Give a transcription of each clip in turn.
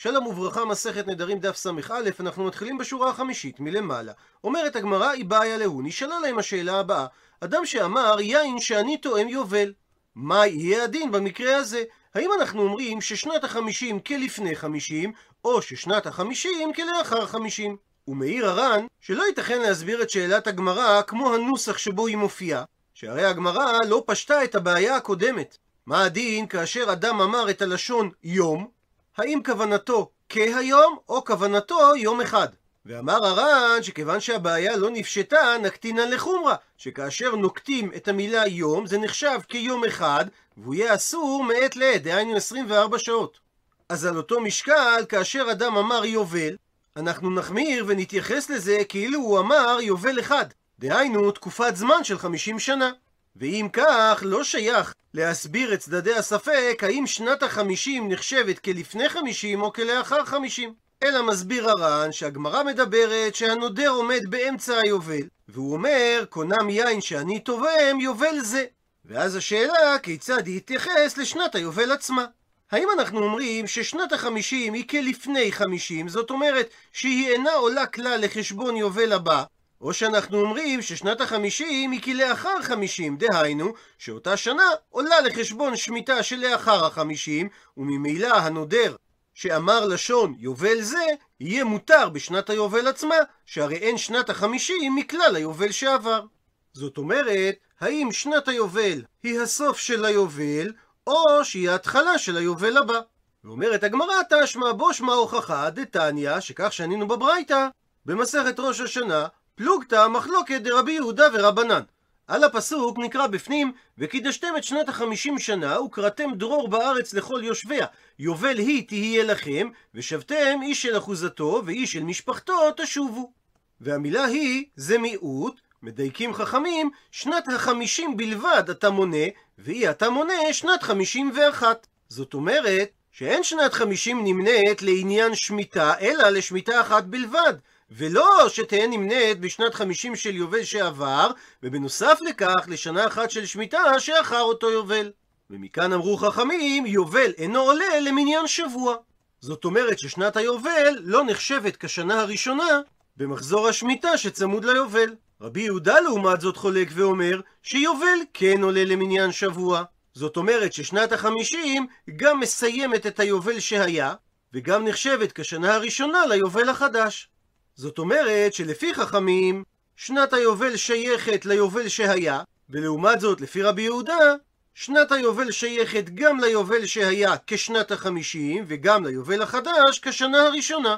שלום וברכה, מסכת נדרים דף ס"א, אנחנו מתחילים בשורה החמישית מלמעלה. אומרת הגמרא, היא בעיה להוא. נשאלה להם השאלה הבאה, אדם שאמר, יין שאני תואם יובל. מה יהיה הדין במקרה הזה? האם אנחנו אומרים ששנת החמישים כלפני חמישים, או ששנת החמישים כלאחר חמישים? ומעיר הר"ן, שלא ייתכן להסביר את שאלת הגמרא כמו הנוסח שבו היא מופיעה, שהרי הגמרא לא פשטה את הבעיה הקודמת. מה הדין כאשר אדם אמר את הלשון יום, האם כוונתו כהיום, או כוונתו יום אחד? ואמר הר"ן שכיוון שהבעיה לא נפשטה, נקטינן לחומרה, שכאשר נוקטים את המילה יום, זה נחשב כיום אחד, והוא יהיה אסור מעת לעת, דהיינו 24 שעות. אז על אותו משקל, כאשר אדם אמר יובל, אנחנו נחמיר ונתייחס לזה כאילו הוא אמר יובל אחד, דהיינו תקופת זמן של 50 שנה. ואם כך, לא שייך להסביר את צדדי הספק האם שנת החמישים נחשבת כלפני חמישים או כלאחר חמישים. אלא מסביר הר"ן שהגמרא מדברת שהנודר עומד באמצע היובל, והוא אומר, קונם יין שאני תובם, יובל זה. ואז השאלה, כיצד יתייחס לשנת היובל עצמה. האם אנחנו אומרים ששנת החמישים היא כלפני חמישים, זאת אומרת שהיא אינה עולה כלל לחשבון יובל הבא, או שאנחנו אומרים ששנת החמישים היא כלאחר חמישים, דהיינו שאותה שנה עולה לחשבון שמיטה שלאחר החמישים, וממילא הנודר שאמר לשון יובל זה, יהיה מותר בשנת היובל עצמה, שהרי אין שנת החמישים מכלל היובל שעבר. זאת אומרת, האם שנת היובל היא הסוף של היובל, או שהיא ההתחלה של היובל הבא. ואומרת הגמרא, תשמע בו שמע הוכחה דתניא, שכך שנינו בברייתא, במסכת ראש השנה, פלוגתא מחלוקת דרבי יהודה ורבנן. על הפסוק נקרא בפנים, וקידשתם את שנת החמישים שנה, וקראתם דרור בארץ לכל יושביה. יובל היא תהיה לכם, ושבתם איש של אחוזתו, ואיש של משפחתו תשובו. והמילה היא, זה מיעוט, מדייקים חכמים, שנת החמישים בלבד אתה מונה, ואי אתה מונה שנת חמישים ואחת. זאת אומרת, שאין שנת חמישים נמנית לעניין שמיטה, אלא לשמיטה אחת בלבד. ולא שתהא נמנית בשנת חמישים של יובל שעבר, ובנוסף לכך לשנה אחת של שמיטה שאחר אותו יובל. ומכאן אמרו חכמים, יובל אינו עולה למניין שבוע. זאת אומרת ששנת היובל לא נחשבת כשנה הראשונה במחזור השמיטה שצמוד ליובל. רבי יהודה לעומת זאת חולק ואומר שיובל כן עולה למניין שבוע. זאת אומרת ששנת החמישים גם מסיימת את היובל שהיה, וגם נחשבת כשנה הראשונה ליובל החדש. זאת אומרת שלפי חכמים, שנת היובל שייכת ליובל שהיה, ולעומת זאת, לפי רבי יהודה, שנת היובל שייכת גם ליובל שהיה כשנת החמישים, וגם ליובל החדש כשנה הראשונה.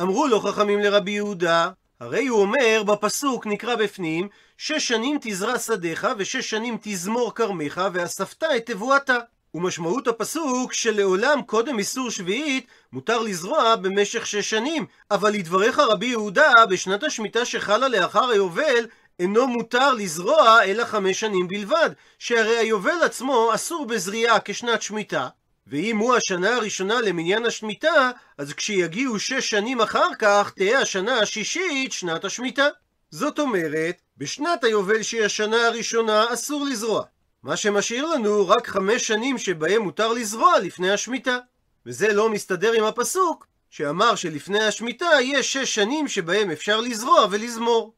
אמרו לו חכמים לרבי יהודה, הרי הוא אומר בפסוק נקרא בפנים, שש שנים תזרע שדיך ושש שנים תזמור כרמך ואספת את תבואתה. ומשמעות הפסוק שלעולם קודם איסור שביעית מותר לזרוע במשך שש שנים, אבל לדבריך רבי יהודה, בשנת השמיטה שחלה לאחר היובל, אינו מותר לזרוע אלא חמש שנים בלבד, שהרי היובל עצמו אסור בזריעה כשנת שמיטה, ואם הוא השנה הראשונה למניין השמיטה, אז כשיגיעו שש שנים אחר כך, תהא השנה השישית שנת השמיטה. זאת אומרת, בשנת היובל שהיא השנה הראשונה אסור לזרוע. מה שמשאיר לנו רק חמש שנים שבהם מותר לזרוע לפני השמיטה. וזה לא מסתדר עם הפסוק שאמר שלפני השמיטה יש שש שנים שבהם אפשר לזרוע ולזמור.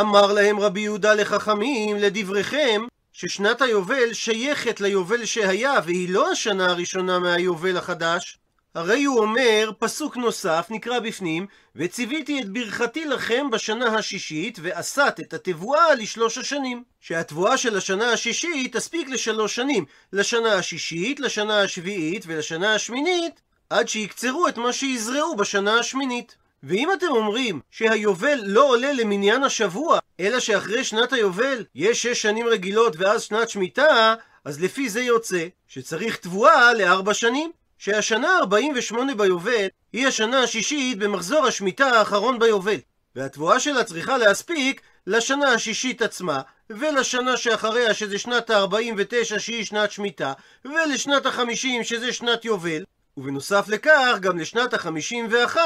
אמר להם רבי יהודה לחכמים, לדבריכם, ששנת היובל שייכת ליובל שהיה והיא לא השנה הראשונה מהיובל החדש, הרי הוא אומר, פסוק נוסף נקרא בפנים, וציוויתי את ברכתי לכם בשנה השישית, ועשת את התבואה לשלוש השנים. שהתבואה של השנה השישית תספיק לשלוש שנים, לשנה השישית, לשנה השביעית ולשנה השמינית, עד שיקצרו את מה שיזרעו בשנה השמינית. ואם אתם אומרים שהיובל לא עולה למניין השבוע, אלא שאחרי שנת היובל יש שש שנים רגילות ואז שנת שמיטה, אז לפי זה יוצא שצריך תבואה לארבע שנים. שהשנה ה-48 ביובל היא השנה השישית במחזור השמיטה האחרון ביובל, והתבואה שלה צריכה להספיק לשנה השישית עצמה, ולשנה שאחריה שזה שנת ה-49 שהיא שנת שמיטה, ולשנת ה-50 שזה שנת יובל, ובנוסף לכך גם לשנת ה-51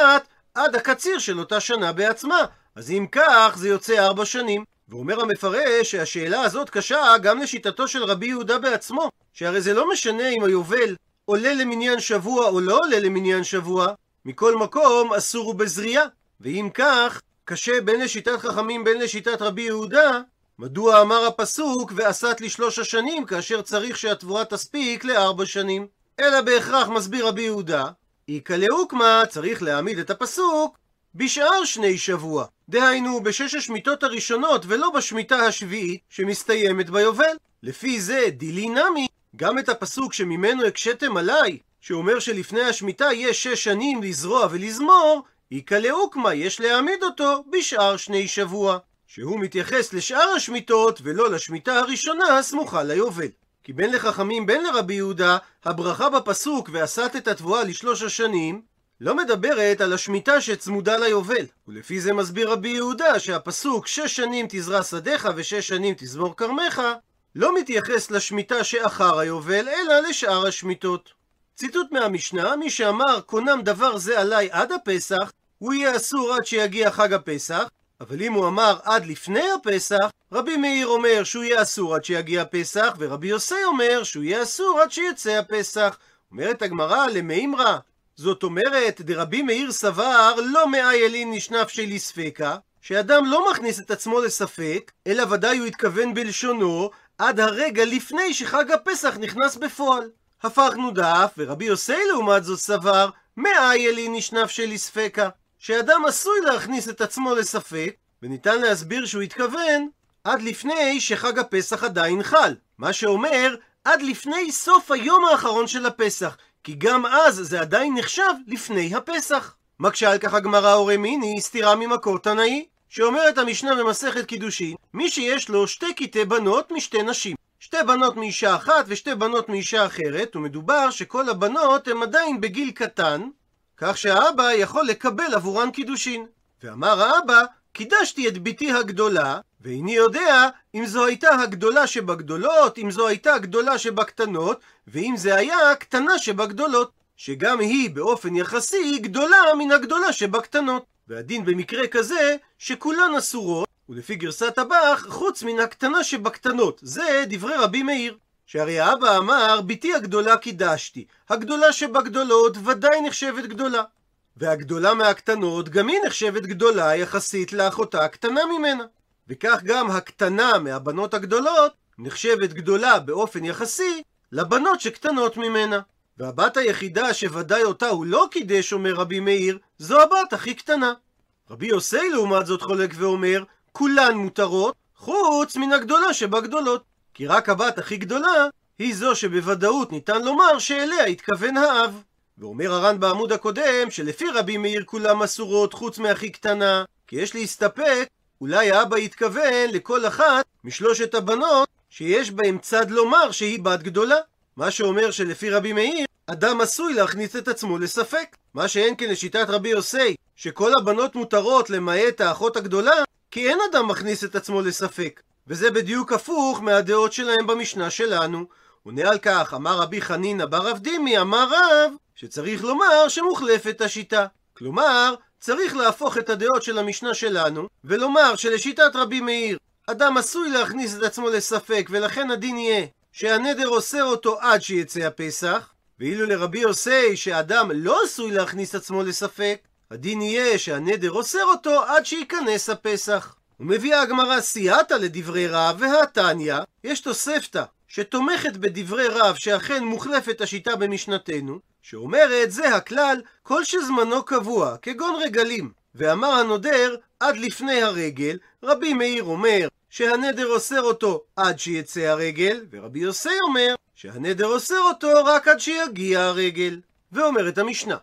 עד הקציר של אותה שנה בעצמה. אז אם כך זה יוצא ארבע שנים. ואומר המפרש שהשאלה הזאת קשה גם לשיטתו של רבי יהודה בעצמו, שהרי זה לא משנה אם היובל עולה למניין שבוע או לא עולה למניין שבוע, מכל מקום אסור הוא בזריעה. ואם כך, קשה בין לשיטת חכמים בין לשיטת רבי יהודה, מדוע אמר הפסוק ועשת לי שלוש השנים כאשר צריך שהתבואה תספיק לארבע שנים? אלא בהכרח מסביר רבי יהודה, איכא לאוקמה צריך להעמיד את הפסוק בשאר שני שבוע. דהיינו, בשש השמיטות הראשונות ולא בשמיטה השביעית שמסתיימת ביובל. לפי זה, דילי נמי, גם את הפסוק שממנו הקשיתם עליי, שאומר שלפני השמיטה יש שש שנים לזרוע ולזמור, איכא לאוקמה יש להעמיד אותו בשאר שני שבוע. שהוא מתייחס לשאר השמיטות ולא לשמיטה הראשונה הסמוכה ליובל. כי בין לחכמים בין לרבי יהודה, הברכה בפסוק ועשת את התבואה לשלוש השנים, לא מדברת על השמיטה שצמודה ליובל. ולפי זה מסביר רבי יהודה שהפסוק שש שנים תזרע שדיך ושש שנים תזמור כרמך, לא מתייחס לשמיטה שאחר היובל, אלא לשאר השמיטות. ציטוט מהמשנה, מי שאמר קונם דבר זה עליי עד הפסח, הוא יהיה אסור עד שיגיע חג הפסח, אבל אם הוא אמר עד לפני הפסח, רבי מאיר אומר שהוא יהיה אסור עד שיגיע הפסח, ורבי יוסי אומר שהוא יהיה אסור עד שיצא הפסח. אומרת הגמרא למימרא, זאת אומרת, דרבי מאיר סבר לא מאיילין נשנפשי לספקה, שאדם לא מכניס את עצמו לספק, אלא ודאי הוא התכוון בלשונו, עד הרגע לפני שחג הפסח נכנס בפועל. הפכנו דף, ורבי יוסי לעומת זאת סבר, מאיילין נשנפשי לספקה. שאדם עשוי להכניס את עצמו לספק, וניתן להסביר שהוא התכוון עד לפני שחג הפסח עדיין חל. מה שאומר, עד לפני סוף היום האחרון של הפסח, כי גם אז זה עדיין נחשב לפני הפסח. מקשה על כך הגמרא הורי מיני, סתירה ממקור תנאי, שאומרת המשנה במסכת קידושין, מי שיש לו שתי קטעי בנות משתי נשים. שתי בנות מאישה אחת ושתי בנות מאישה אחרת, ומדובר שכל הבנות הן עדיין בגיל קטן, כך שהאבא יכול לקבל עבורן קידושין. ואמר האבא, קידשתי את בתי הגדולה, ואיני יודע אם זו הייתה הגדולה שבגדולות, אם זו הייתה הגדולה שבקטנות, ואם זה היה הקטנה שבגדולות, שגם היא באופן יחסי גדולה מן הגדולה שבקטנות. והדין במקרה כזה, שכולן אסורות, ולפי גרסת הבח, חוץ מן הקטנה שבקטנות. זה דברי רבי מאיר. שהרי האבא אמר, בתי הגדולה קידשתי. הגדולה שבגדולות ודאי נחשבת גדולה. והגדולה מהקטנות גם היא נחשבת גדולה יחסית לאחותה הקטנה ממנה. וכך גם הקטנה מהבנות הגדולות נחשבת גדולה באופן יחסי לבנות שקטנות ממנה. והבת היחידה שוודאי אותה הוא לא קידש, אומר רבי מאיר, זו הבת הכי קטנה. רבי יוסי לעומת זאת חולק ואומר, כולן מותרות, חוץ מן הגדולה שבגדולות. כי רק הבת הכי גדולה היא זו שבוודאות ניתן לומר שאליה התכוון האב. ואומר הר"ן בעמוד הקודם שלפי רבי מאיר כולם אסורות חוץ מהכי קטנה, כי יש להסתפק, אולי האבא התכוון לכל אחת משלושת הבנות שיש בהם צד לומר שהיא בת גדולה. מה שאומר שלפי רבי מאיר, אדם עשוי להכניס את עצמו לספק. מה שאין כן לשיטת רבי יוסי, שכל הבנות מותרות למעט האחות הגדולה, כי אין אדם מכניס את עצמו לספק. וזה בדיוק הפוך מהדעות שלהם במשנה שלנו. עונה על כך, אמר רבי חנינא בר רב דימי, אמר רב, שצריך לומר שמוחלפת השיטה. כלומר, צריך להפוך את הדעות של המשנה שלנו, ולומר שלשיטת רבי מאיר, אדם עשוי להכניס את עצמו לספק, ולכן הדין יהיה שהנדר אוסר אותו עד שיצא הפסח, ואילו לרבי יוסי שאדם לא עשוי להכניס עצמו לספק, הדין יהיה שהנדר אוסר אותו עד שייכנס הפסח. ומביאה הגמרא סייעתא לדברי רב והתניא, יש תוספתא שתומכת בדברי רב שאכן מוחלפת השיטה במשנתנו, שאומרת זה הכלל כל שזמנו קבוע, כגון רגלים. ואמר הנודר עד לפני הרגל, רבי מאיר אומר שהנדר אוסר אותו עד שיצא הרגל, ורבי יוסי אומר שהנדר אוסר אותו רק עד שיגיע הרגל. ואומרת המשנה,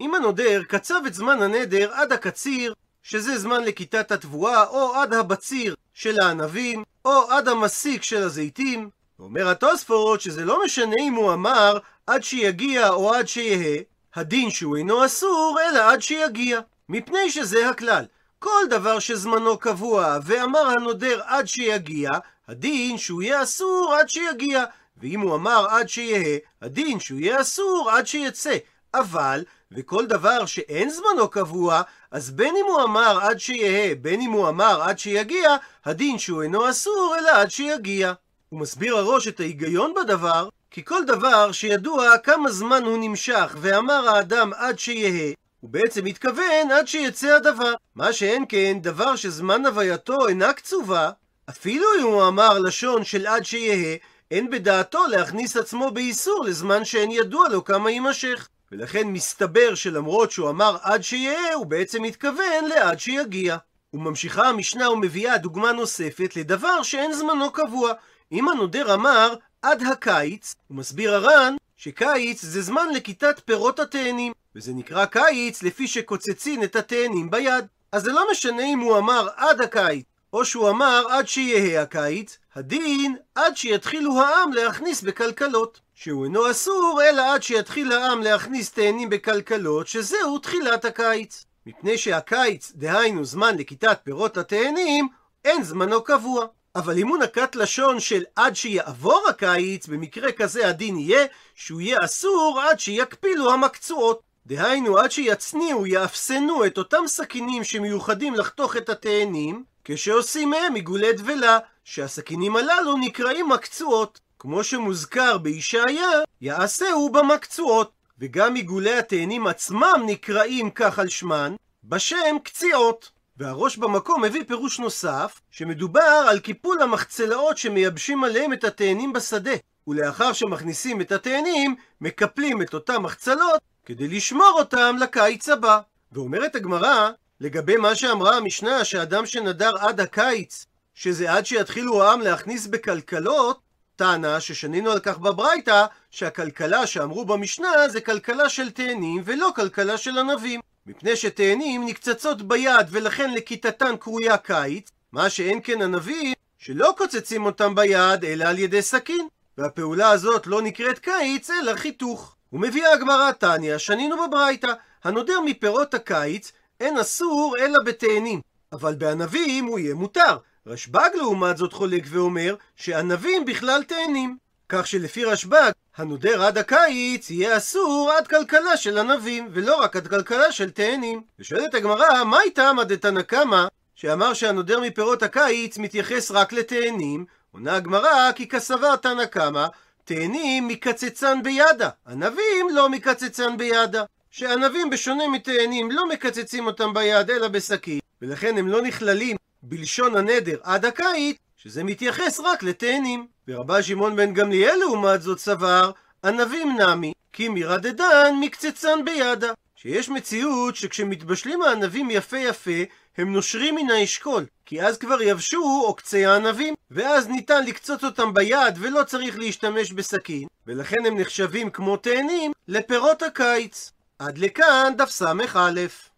אם הנודר קצב את זמן הנדר עד הקציר, שזה זמן לכיתת התבואה, או עד הבציר של הענבים, או עד המסיק של הזיתים. ואומר התוספות שזה לא משנה אם הוא אמר עד שיגיע או עד שיהא, הדין שהוא אינו אסור, אלא עד שיגיע. מפני שזה הכלל. כל דבר שזמנו קבוע, ואמר הנודר עד שיגיע, הדין שהוא יהיה אסור עד שיגיע. ואם הוא אמר עד שיהא, הדין שהוא יהיה אסור עד שיצא. אבל, וכל דבר שאין זמנו קבוע, אז בין אם הוא אמר עד שיהא, בין אם הוא אמר עד שיגיע, הדין שהוא אינו אסור, אלא עד שיגיע. הוא מסביר הראש את ההיגיון בדבר, כי כל דבר שידוע כמה זמן הוא נמשך, ואמר האדם עד שיהא, הוא בעצם מתכוון עד שיצא הדבר. מה שאין כן, דבר שזמן הווייתו אינה קצובה, אפילו אם הוא אמר לשון של עד שיהא, אין בדעתו להכניס עצמו באיסור לזמן שאין ידוע לו כמה יימשך. ולכן מסתבר שלמרות שהוא אמר עד שיהא, הוא בעצם מתכוון לעד שיגיע. וממשיכה המשנה ומביאה דוגמה נוספת לדבר שאין זמנו קבוע. אם הנודר אמר עד הקיץ, הוא מסביר הר"ן שקיץ זה זמן לכיתת פירות התאנים, וזה נקרא קיץ לפי שקוצצין את התאנים ביד. אז זה לא משנה אם הוא אמר עד הקיץ, או שהוא אמר עד שיהא הקיץ, הדין עד שיתחילו העם להכניס בכלכלות. שהוא אינו אסור, אלא עד שיתחיל העם להכניס תאנים בכלכלות, שזהו תחילת הקיץ. מפני שהקיץ, דהיינו זמן לכיתת פירות התאנים, אין זמנו קבוע. אבל אם הוא נקט לשון של עד שיעבור הקיץ, במקרה כזה הדין יהיה שהוא יהיה אסור עד שיקפילו המקצועות. דהיינו, עד שיצניעו, יאפסנו את אותם סכינים שמיוחדים לחתוך את התאנים, כשעושים מהם עיגולי דבלה, שהסכינים הללו נקראים מקצועות. כמו שמוזכר בישעיה, יעשהו במקצועות. וגם עיגולי התאנים עצמם נקראים כך על שמן, בשם קציעות. והראש במקום מביא פירוש נוסף, שמדובר על קיפול המחצלאות שמייבשים עליהם את התאנים בשדה. ולאחר שמכניסים את התאנים, מקפלים את אותם מחצלות כדי לשמור אותם לקיץ הבא. ואומרת הגמרא, לגבי מה שאמרה המשנה, שאדם שנדר עד הקיץ, שזה עד שיתחילו העם להכניס בכלכלות, טענה ששנינו על כך בברייתא, שהכלכלה שאמרו במשנה זה כלכלה של תאנים ולא כלכלה של ענבים. מפני שתאנים נקצצות ביד ולכן לכיתתן קרויה קיץ, מה שאין כן ענבים שלא קוצצים אותם ביד אלא על ידי סכין. והפעולה הזאת לא נקראת קיץ אלא חיתוך. ומביאה הגמרא תניא, שנינו בברייתא, הנודר מפירות הקיץ אין אסור אלא בתאנים, אבל בענבים הוא יהיה מותר. רשב"ג לעומת זאת חולק ואומר שענבים בכלל תאנים. כך שלפי רשב"ג, הנודר עד הקיץ יהיה אסור עד כלכלה של ענבים, ולא רק עד כלכלה של תאנים. ושואלת הגמרא, מה איתם עד קמא, שאמר שהנודר מפירות הקיץ מתייחס רק לתאנים? עונה הגמרא, כי כסבר תנא קמא, תאנים מקצצן בידה, ענבים לא מקצצן בידה. שענבים בשונה מתאנים לא מקצצים אותם ביד אלא בשקית, ולכן הם לא נכללים בלשון הנדר עד הקיץ, שזה מתייחס רק לתאנים. ורבה שמעון בן גמליאל לעומת זאת סבר, ענבים נמי, כי מרדדן מקצצן בידה. שיש מציאות שכשמתבשלים הענבים יפה יפה, הם נושרים מן האשכול, כי אז כבר יבשו עוקצי הענבים, ואז ניתן לקצוץ אותם ביד ולא צריך להשתמש בסכין, ולכן הם נחשבים כמו תאנים לפירות הקיץ. עד לכאן דף ס"א.